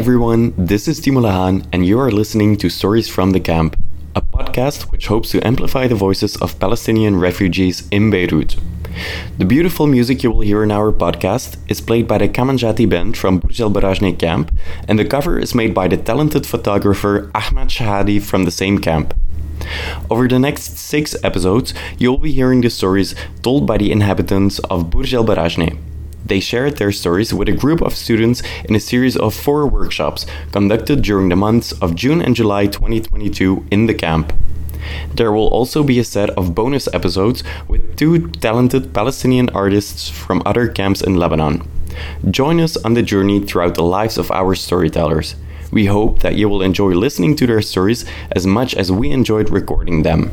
everyone, this is Timo Lahan, and you are listening to Stories from the Camp, a podcast which hopes to amplify the voices of Palestinian refugees in Beirut. The beautiful music you will hear in our podcast is played by the Kamanjati band from Burj al Barajne camp, and the cover is made by the talented photographer Ahmad Shahadi from the same camp. Over the next six episodes, you'll be hearing the stories told by the inhabitants of Burj al Barajne. They shared their stories with a group of students in a series of four workshops conducted during the months of June and July 2022 in the camp. There will also be a set of bonus episodes with two talented Palestinian artists from other camps in Lebanon. Join us on the journey throughout the lives of our storytellers. We hope that you will enjoy listening to their stories as much as we enjoyed recording them.